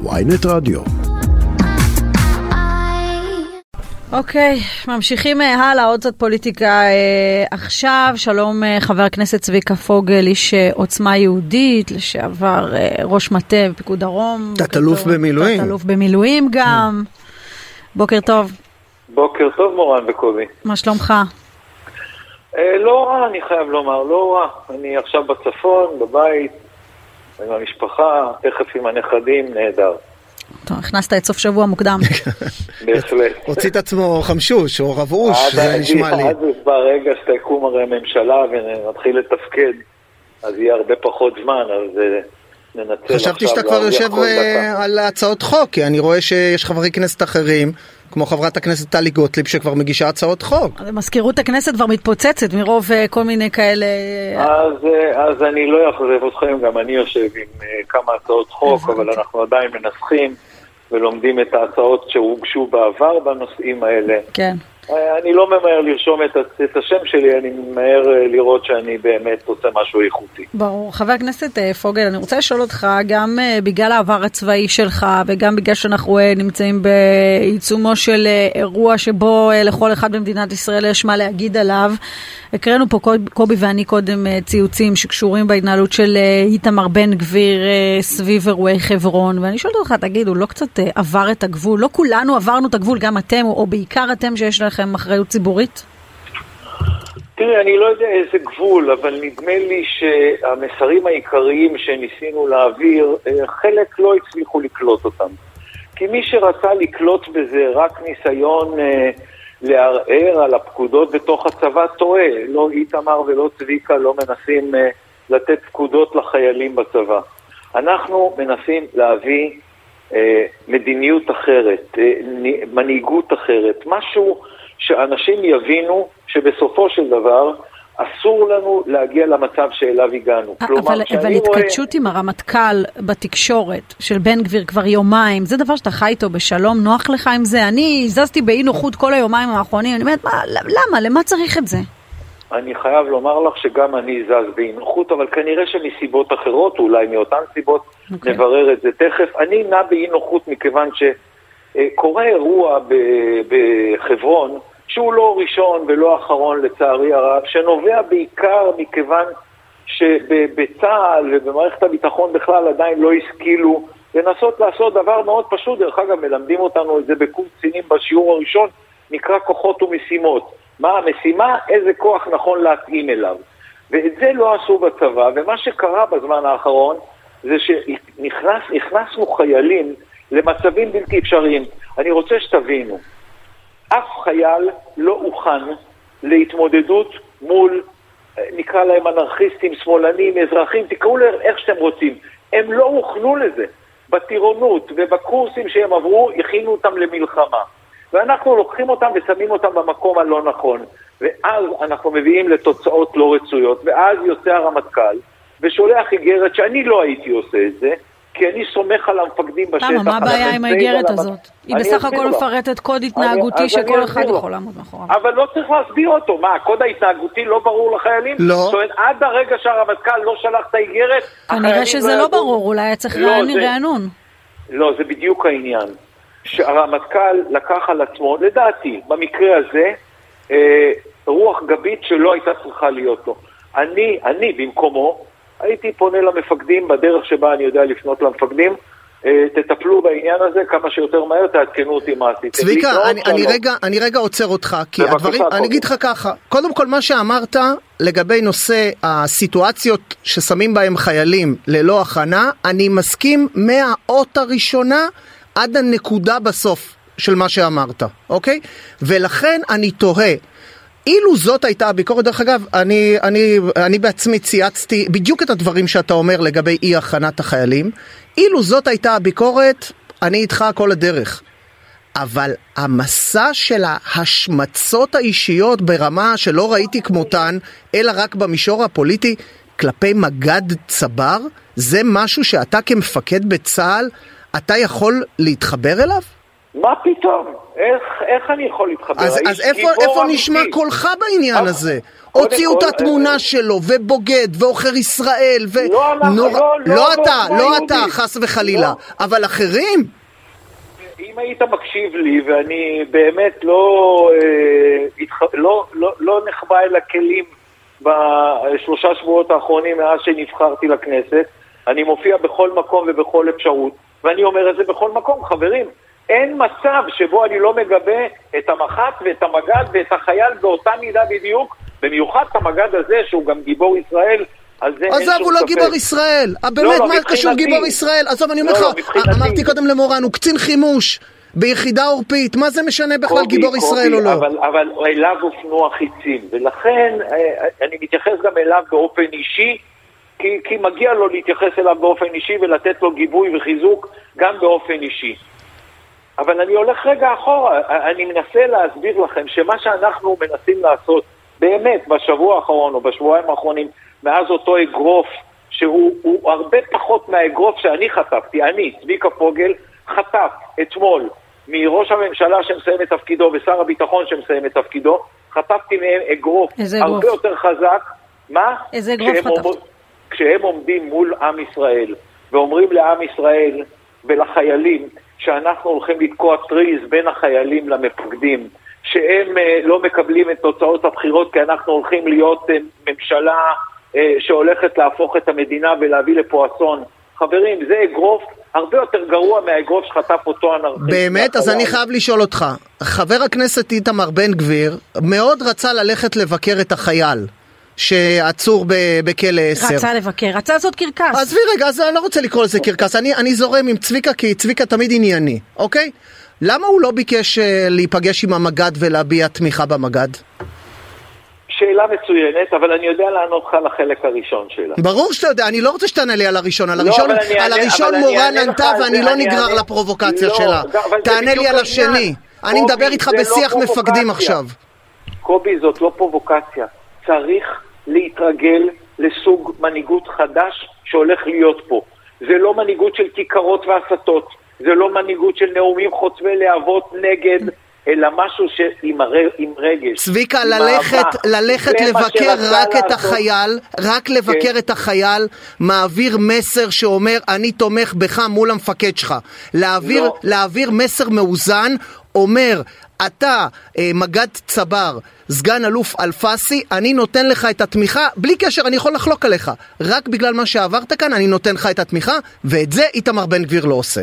ויינט רדיו. אוקיי, okay, ממשיכים אה, הלאה, עוד קצת פוליטיקה אה, עכשיו. שלום אה, חבר הכנסת צביקה פוגל, איש אה, עוצמה יהודית, לשעבר אה, ראש מטה בפיקוד דרום. תת-אלוף במילואים. תת-אלוף במילואים גם. בוקר טוב. בוקר טוב מורן וקובי. מה שלומך? אה, לא רע, אני חייב לומר, לא רע. אני עכשיו בצפון, בבית, עם המשפחה, תכף עם הנכדים, נהדר. טוב, הכנסת את סוף שבוע מוקדם. בהחלט. הוציא את עצמו חמשוש או רבעוש, זה נשמע לי. עד ברגע שתקום הרי ממשלה ונתחיל לתפקד, אז יהיה הרבה פחות זמן, אז אה, ננצל עכשיו חשבתי שאתה כבר יושב אה. על הצעות חוק, כי אני רואה שיש חברי כנסת אחרים, כמו חברת הכנסת טלי גוטליב, שכבר מגישה הצעות חוק. מזכירות הכנסת כבר מתפוצצת מרוב אה, כל מיני כאלה... אז, אה, אז אני לא אאכזב אתכם, גם אני יושב עם אה, כמה הצעות חוק. אבל אנחנו עדיין מנסחים ולומדים את ההצעות שהוגשו בעבר בנושאים האלה. כן. אה, אני לא ממהר לרשום את, את השם שלי, אני ממהר אה, לראות שאני באמת עושה משהו איכותי. ברור. חבר הכנסת אה, פוגל, אני רוצה לשאול אותך, גם בגלל העבר הצבאי שלך וגם בגלל שאנחנו נמצאים בעיצומו של אירוע שבו לכל אחד במדינת ישראל יש מה להגיד עליו, הקראנו פה קוב- קובי ואני קודם ציוצים שקשורים בהתנהלות של איתמר בן גביר סביב אירועי חברון, ואני שואלת אותך, תגיד, הוא לא קצת עבר את הגבול? לא כולנו עברנו את הגבול, גם אתם, או בעיקר אתם שיש לכם אחריות ציבורית? תראי, אני לא יודע איזה גבול, אבל נדמה לי שהמסרים העיקריים שניסינו להעביר, אה, חלק לא הצליחו לקלוט אותם. כי מי שרצה לקלוט בזה רק ניסיון אה, לערער על הפקודות בתוך הצבא טועה. לא איתמר ולא צביקה לא מנסים אה, לתת פקודות לחיילים בצבא. אנחנו מנסים להביא אה, מדיניות אחרת, אה, מנהיגות אחרת, משהו שאנשים יבינו שבסופו של דבר אסור לנו להגיע למצב שאליו הגענו. אבל, אבל כשאני רואה- התכתשות עם הרמטכ"ל בתקשורת של בן גביר כבר יומיים, זה דבר שאתה חי איתו בשלום, נוח לך עם זה? אני זזתי באי נוחות כל היומיים האחרונים, אני אומרת, מה, למה? למה צריך את זה? אני חייב לומר לך שגם אני זז באי נוחות, אבל כנראה שמסיבות אחרות, אולי מאותן סיבות, okay. אוקיי. נברר את זה תכף. אני נע באי נוחות מכיוון שקורה אירוע בחברון, שהוא לא ראשון ולא אחרון לצערי הרב, שנובע בעיקר מכיוון שבצה"ל ובמערכת הביטחון בכלל עדיין לא השכילו לנסות לעשות דבר מאוד פשוט, דרך אגב מלמדים אותנו את זה בקורס קצינים בשיעור הראשון, נקרא כוחות ומשימות. מה המשימה? איזה כוח נכון להתאים אליו. ואת זה לא עשו בצבא, ומה שקרה בזמן האחרון זה שנכנסנו חיילים למצבים בלתי אפשריים. אני רוצה שתבינו, אף חייל לא הוכן להתמודדות מול, אה, נקרא להם אנרכיסטים, שמאלנים, אזרחים, תקראו להם איך שאתם רוצים. הם לא הוכנו לזה. בטירונות ובקורסים שהם עברו, הכינו אותם למלחמה. ואנחנו לוקחים אותם ושמים אותם במקום הלא נכון. ואז אנחנו מביאים לתוצאות לא רצויות, ואז יוצא הרמטכ"ל ושולח איגרת שאני לא הייתי עושה את זה, כי אני סומך על המפקדים בשטח. למה? מה הבעיה עם המ"פים האיגרת הזאת? היא בסך הכל. מפרטת קוד התנהגותי שכל אחד. יכול לעמוד מאחוריו. אבל לא צריך להסביר אותו. מה, הקוד ההתנהגותי לא ברור לחיילים? לא. זאת אומרת, עד הרגע שהרמטכ"ל לא שלח את האיגרת, כנראה שזה לא ידעו. ברור, אולי היה צריך לא, רענון. לא, זה בדיוק העניין. שהרמטכ"ל לקח על עצמו, לדעתי, במקרה הזה, אה, רוח גבית שלא הייתה צריכה להיות לו. אני, אני במקומו, הייתי פונה למפקדים בדרך שבה אני יודע לפנות למפקדים, אה, תטפלו בעניין הזה כמה שיותר מהר, תעדכנו אותי מה עשיתם. צביקה, אני, אני. רגע, אני רגע עוצר אותך, כי הדברים. אני אגיד לך ככה, קודם כל מה שאמרת לגבי נושא הסיטואציות ששמים בהם חיילים ללא הכנה, אני מסכים מהאות הראשונה עד הנקודה בסוף של מה שאמרת, אוקיי? ולכן אני תוהה. אילו זאת הייתה הביקורת, דרך אגב, אני, אני, אני בעצמי צייצתי בדיוק את הדברים שאתה אומר לגבי אי הכנת החיילים. אילו זאת הייתה הביקורת, אני איתך כל הדרך. אבל המסע של ההשמצות האישיות ברמה שלא ראיתי כמותן, אלא רק במישור הפוליטי, כלפי מג"ד צבר, זה משהו שאתה כמפקד בצה"ל, אתה יכול להתחבר אליו? מה פתאום? איך, איך אני יכול להתחבר? אז, אז איפה, איפה נשמע קולך בעניין אה, הזה? הוציאו את התמונה אה, שלו, ובוגד, ועוכר ישראל, ו... לא, נור... לא, לא, לא אתה, לא, אתה, חס וחלילה, לא. אבל אחרים? אם היית מקשיב לי, ואני באמת לא, אה, לא, לא, לא נחבא אל הכלים בשלושה שבועות האחרונים מאז שנבחרתי לכנסת, אני מופיע בכל מקום ובכל אפשרות, ואני אומר את זה בכל מקום, חברים. אין מצב שבו אני לא מגבה את המח"ט ואת המג"ד ואת החייל באותה מידה בדיוק, במיוחד את המג"ד הזה שהוא גם גיבור ישראל. עזוב, הוא לא גיבור ישראל. אה, באמת, לא, מה קשור גיבור ישראל? עזוב, אני אומר לך, אמרתי קודם למורן, הוא קצין חימוש. ביחידה עורפית, מה זה משנה בכלל קובי, גיבור קובי, ישראל או לא? אבל, אבל אליו הופנו החיצים, ולכן אה, אני מתייחס גם אליו באופן אישי, כי, כי מגיע לו להתייחס אליו באופן אישי ולתת לו גיבוי וחיזוק גם באופן אישי. אבל אני הולך רגע אחורה, אני מנסה להסביר לכם שמה שאנחנו מנסים לעשות באמת בשבוע האחרון או בשבועיים האחרונים, מאז אותו אגרוף, שהוא הרבה פחות מהאגרוף שאני חטפתי, אני, צביקה פוגל, חטף אתמול מראש הממשלה שמסיים את תפקידו ושר הביטחון שמסיים את תפקידו, חטפתי מהם אגרוף הרבה יותר חזק. מה? איזה אגרוף חטפת? כשהם עומדים מול עם ישראל ואומרים לעם ישראל ולחיילים שאנחנו הולכים לתקוע טריז בין החיילים למפקדים, שהם אה, לא מקבלים את תוצאות הבחירות כי אנחנו הולכים להיות אה, ממשלה אה, שהולכת להפוך את המדינה ולהביא לפה אסון. חברים, זה אגרוף הרבה יותר גרוע מהאגרוף שחטף אותו אנרכיסט. באמת? אז אני חייב לשאול אותך. חבר הכנסת איתמר בן גביר מאוד רצה ללכת לבקר את החייל. שעצור בכלא 10. רצה לבקר, רצה לעשות קרקס. עזבי רגע, אז אני לא רוצה לקרוא לזה קרקס, אני, אני זורם עם צביקה כי צביקה תמיד ענייני, אוקיי? למה הוא לא ביקש אה, להיפגש עם המג"ד ולהביע תמיכה במג"ד? שאלה מצוינת, אבל אני יודע לענות לך על החלק הראשון שלה. ברור שאתה יודע, אני לא רוצה שתענה לי על הראשון. על לא, הראשון, על הראשון מורן ענתה ואני לא נגרר אני... לפרובוקציה לא, שלה. תענה לי על השני. אני מדבר איתך לא בשיח לא מפקדים עכשיו. קובי, זאת לא פרובוקציה. צריך להתרגל לסוג מנהיגות חדש שהולך להיות פה. זה לא מנהיגות של כיכרות והסתות, זה לא מנהיגות של נאומים חוצבי להבות נגד אלא משהו עם רגש. צביקה, ללכת, ללכת לבקר רק לעשות. את החייל, רק לבקר כן. את החייל, מעביר מסר שאומר, אני תומך בך מול המפקד שלך. להעביר, לא. להעביר מסר מאוזן, אומר, אתה אה, מג"ד צבר, סגן אלוף אלפסי, אני נותן לך את התמיכה, בלי קשר, אני יכול לחלוק עליך. רק בגלל מה שעברת כאן, אני נותן לך את התמיכה, ואת זה איתמר בן גביר לא עושה.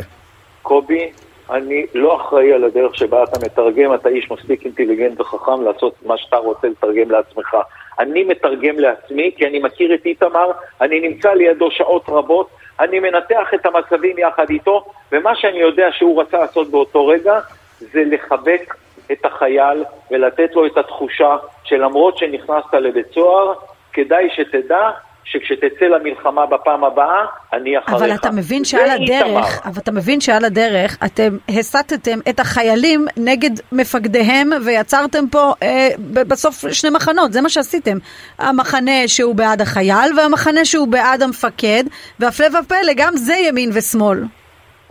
קובי, אני לא אחראי על הדרך שבה אתה מתרגם, אתה איש מספיק אינטליגנט וחכם לעשות מה שאתה רוצה לתרגם לעצמך. אני מתרגם לעצמי כי אני מכיר את איתמר, אני נמצא לידו שעות רבות, אני מנתח את המצבים יחד איתו, ומה שאני יודע שהוא רצה לעשות באותו רגע זה לחבק את החייל ולתת לו את התחושה שלמרות שנכנסת לבית סוהר, כדאי שתדע שכשתצא למלחמה בפעם הבאה, אני אחריך. אבל אתה מבין שעל הדרך, אבל אתה מבין שעל הדרך אתם הסטתם את החיילים נגד מפקדיהם ויצרתם פה אה, בסוף שני מחנות, זה מה שעשיתם. המחנה שהוא בעד החייל והמחנה שהוא בעד המפקד, והפלא ופלא, גם זה ימין ושמאל.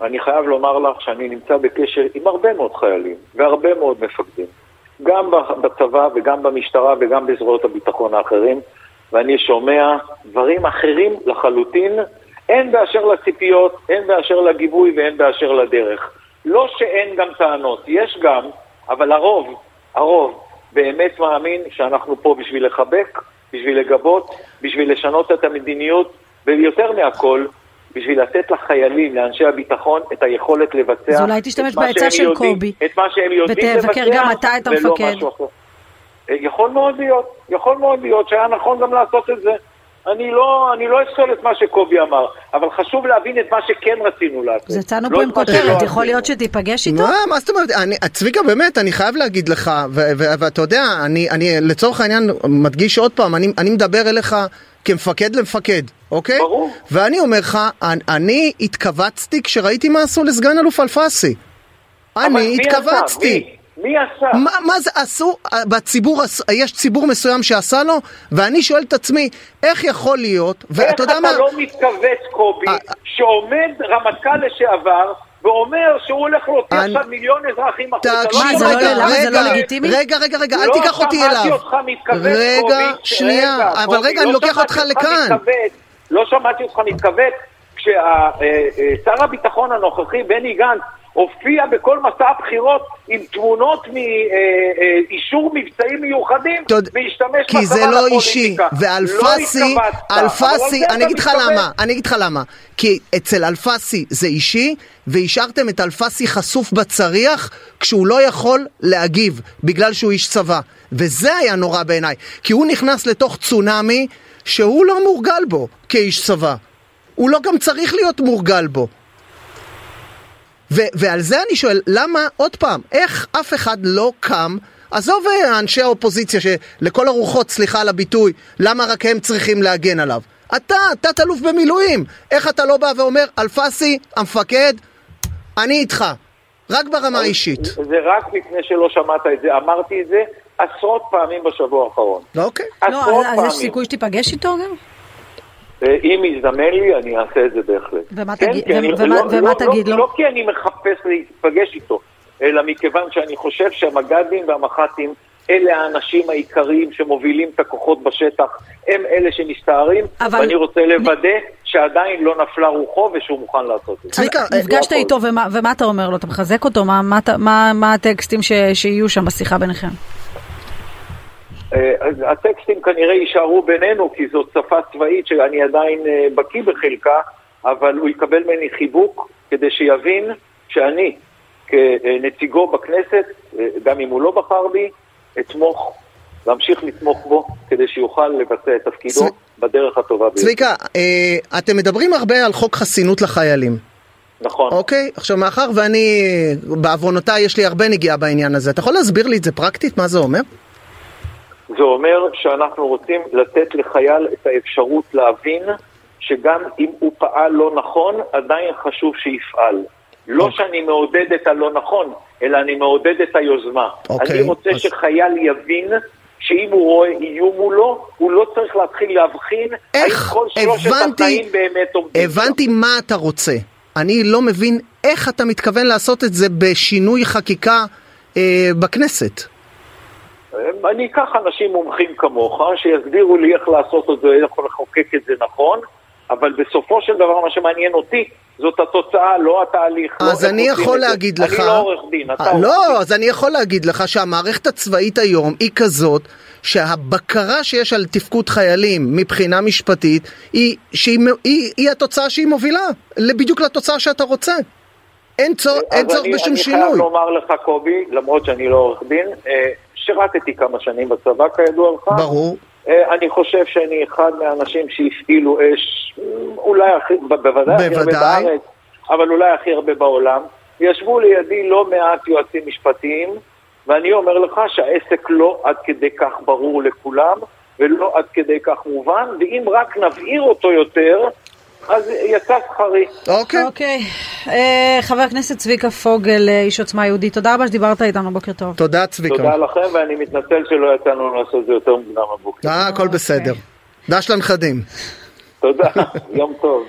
אני חייב לומר לך שאני נמצא בקשר עם הרבה מאוד חיילים והרבה מאוד מפקדים, גם בצבא וגם במשטרה וגם בזרועות הביטחון האחרים. ואני שומע דברים אחרים לחלוטין, הן באשר לציפיות, הן באשר לגיבוי והן באשר לדרך. לא שאין גם טענות, יש גם, אבל הרוב, הרוב, באמת מאמין שאנחנו פה בשביל לחבק, בשביל לגבות, בשביל לשנות את המדיניות, ויותר מהכל, בשביל לתת לחיילים, לאנשי הביטחון, את היכולת לבצע אז אולי תשתמש בעצה של קובי, את מה שהם יודעים לבצע, ותבקר גם אתה את המפקד. יכול מאוד להיות, יכול מאוד להיות שהיה נכון גם לעשות את זה. אני לא, אני לא אפסול את מה שקובי אמר, אבל חשוב להבין את מה שכן רצינו לעשות. אז יצאנו לא פה עם כותרת, יכול להיות שתיפגש איתו? מה, מה זאת אומרת? אני, צביקה, באמת, אני חייב להגיד לך, ואתה יודע, אני, אני לצורך העניין מדגיש עוד פעם, אני, אני מדבר אליך כמפקד למפקד, אוקיי? ברור. ואני אומר לך, אני, אני התכווצתי כשראיתי מה עשו לסגן אלוף אלפסי. אני התכווצתי. מי? מי עשה? מה, מה זה עשו? בציבור, יש ציבור מסוים שעשה לו, ואני שואל את עצמי, איך יכול להיות, ואתה יודע מה... איך אתה לא מתכווץ, קובי, 아... אה, שעומד רמטכ"ל לשעבר ואומר שהוא הולך להוציא אני- עכשיו מיליון אזרחים החוצה. תקשיב מה, זה לא- רגע, זה לא רגע, לגיטימי? רגע, רגע, רגע, אל לא תיקח אותי שמעתי אליו. אותך מתכוון, רגע, קובי, שנייה, רגע, אבל רגע, אני לא לוקח שמעתי אותך לכאן. מתכוון, לא שמעתי אותך מתכוון כששר הביטחון הנוכחי, בני גנץ, הופיע בכל מסע הבחירות עם תמונות מאישור מבצעים מיוחדים, יודע, והשתמש כי זה לא אישי, לפוליטיקה. ואלפסי, לא אלפסי, אני אגיד לך. למה, אני אגיד לך למה, כי אצל אלפסי זה אישי, והשארתם את אלפסי חשוף בצריח כשהוא לא יכול להגיב, בגלל שהוא איש צבא, וזה היה נורא בעיניי, כי הוא נכנס לתוך צונאמי שהוא לא מורגל בו כאיש צבא, הוא לא גם צריך להיות מורגל בו. ו- ועל זה אני שואל, למה, עוד פעם, איך אף אחד לא קם, עזוב אה, אנשי האופוזיציה שלכל הרוחות, סליחה על הביטוי, למה רק הם צריכים להגן עליו? אתה, תת-אלוף במילואים, איך אתה לא בא ואומר, אלפסי, המפקד, אני איתך, רק ברמה האישית. זה רק מפני שלא שמעת את זה, אמרתי את זה עשרות פעמים בשבוע האחרון. אוקיי. לא, עשרות אז- אז פעמים. יש סיכוי שתיפגש איתו גם? אה, אם יזדמן לי, אני אעשה את זה בהחלט. ומה כן, תגיד- אני- ומה- לא- ומה לא- תגיד לא- לו? לא כי אני מחפש להיפגש איתו, אלא מכיוון שאני חושב שהמג"דים והמח"טים אלה האנשים העיקריים שמובילים את הכוחות בשטח, הם אלה שמסתערים, אבל- ואני רוצה לוודא שעדיין לא נפלה רוחו ושהוא מוכן לעשות את זה. צביקה, אה, נפגשת לא איתו הכל. ומה ומה אתה אומר לו? אתה מחזק אותו? מה- מה מה מה הטקסטים ש- שיהיו שם בשיחה ביניכם? אה, הטקסטים כנראה יישארו בינינו, כי זאת שפה צבאית שאני עדיין אה, בקיא בחלקה, אבל הוא יקבל ממני חיבוק כדי שיבין שאני, כנציגו בכנסת, אה, גם אם הוא לא בחר בי, אתמוך, להמשיך לתמוך בו, כדי שיוכל לבצע את תפקידו צב- בדרך הטובה ביותר. צביקה, אה, אתם מדברים הרבה על חוק חסינות לחיילים, נכון. אוקיי? עכשיו, מאחר ואני, בעוונותיי, יש לי הרבה נגיעה בעניין הזה, אתה יכול להסביר לי את זה פרקטית? מה זה אומר? זה אומר שאנחנו רוצים לתת לחייל את האפשרות להבין שגם אם הוא פעל לא נכון, עדיין חשוב שיפעל. לא אוקיי. שאני מעודד את הלא נכון, אלא אני מעודד את היוזמה. אוקיי, אני רוצה אז- שחייל יבין שאם הוא רואה איום מולו, הוא לא צריך להתחיל להבחין איך? כל שלושת הבנתי, התנאים באמת עומדים. הבנתי מה אתה רוצה. אני לא מבין איך אתה מתכוון לעשות את זה בשינוי חקיקה אה, בכנסת. אני אקח אנשים מומחים כמוך, שיסבירו לי איך לעשות את זה, איך לחוקק את זה נכון, אבל בסופו של דבר מה שמעניין אותי זאת התוצאה, לא התהליך. לא אז איך אני יכול את זה. להגיד לך... אני לא עורך דין, אתה אה, עורך לא, דין. אז אני יכול להגיד לך שהמערכת הצבאית היום היא כזאת שהבקרה שיש על תפקוד חיילים מבחינה משפטית היא, שהיא, היא, היא התוצאה שהיא מובילה בדיוק לתוצאה שאתה רוצה. אין, צורך אני- בשום אני שינוי. חייב לומר לך, קובי, למרות שאני לא עורך דין, אה, שירתתי כמה שנים בצבא, כידוע לך. ברור. אה, אני חושב שאני אחד מהאנשים שהפעילו אש, אה, אולי הכי, בוודאי הכי הרבה. בארץ, אבל אולי הכי הרבה בעולם. ישבו לידי לא מעט יועצים משפטיים, ואני אומר לך שהעסק לא עד כדי כך ברור לכולם, ולא עד כדי כך מובן, ואם רק נבהיר אותו יותר, אז יצא שכרי. אוקיי. אוקיי. אה, חבר הכנסת צביקה פוגל, אה, איש עוצמה יהודית, תודה רבה שדיברת איתנו, בוקר טוב. תודה צביקה. תודה לכם, ואני מתנצל שלא יצא לנו לעשות את זה יותר מוקדם הבוקר. אה, הכל בסדר. דש לנכדים. תודה, יום טוב.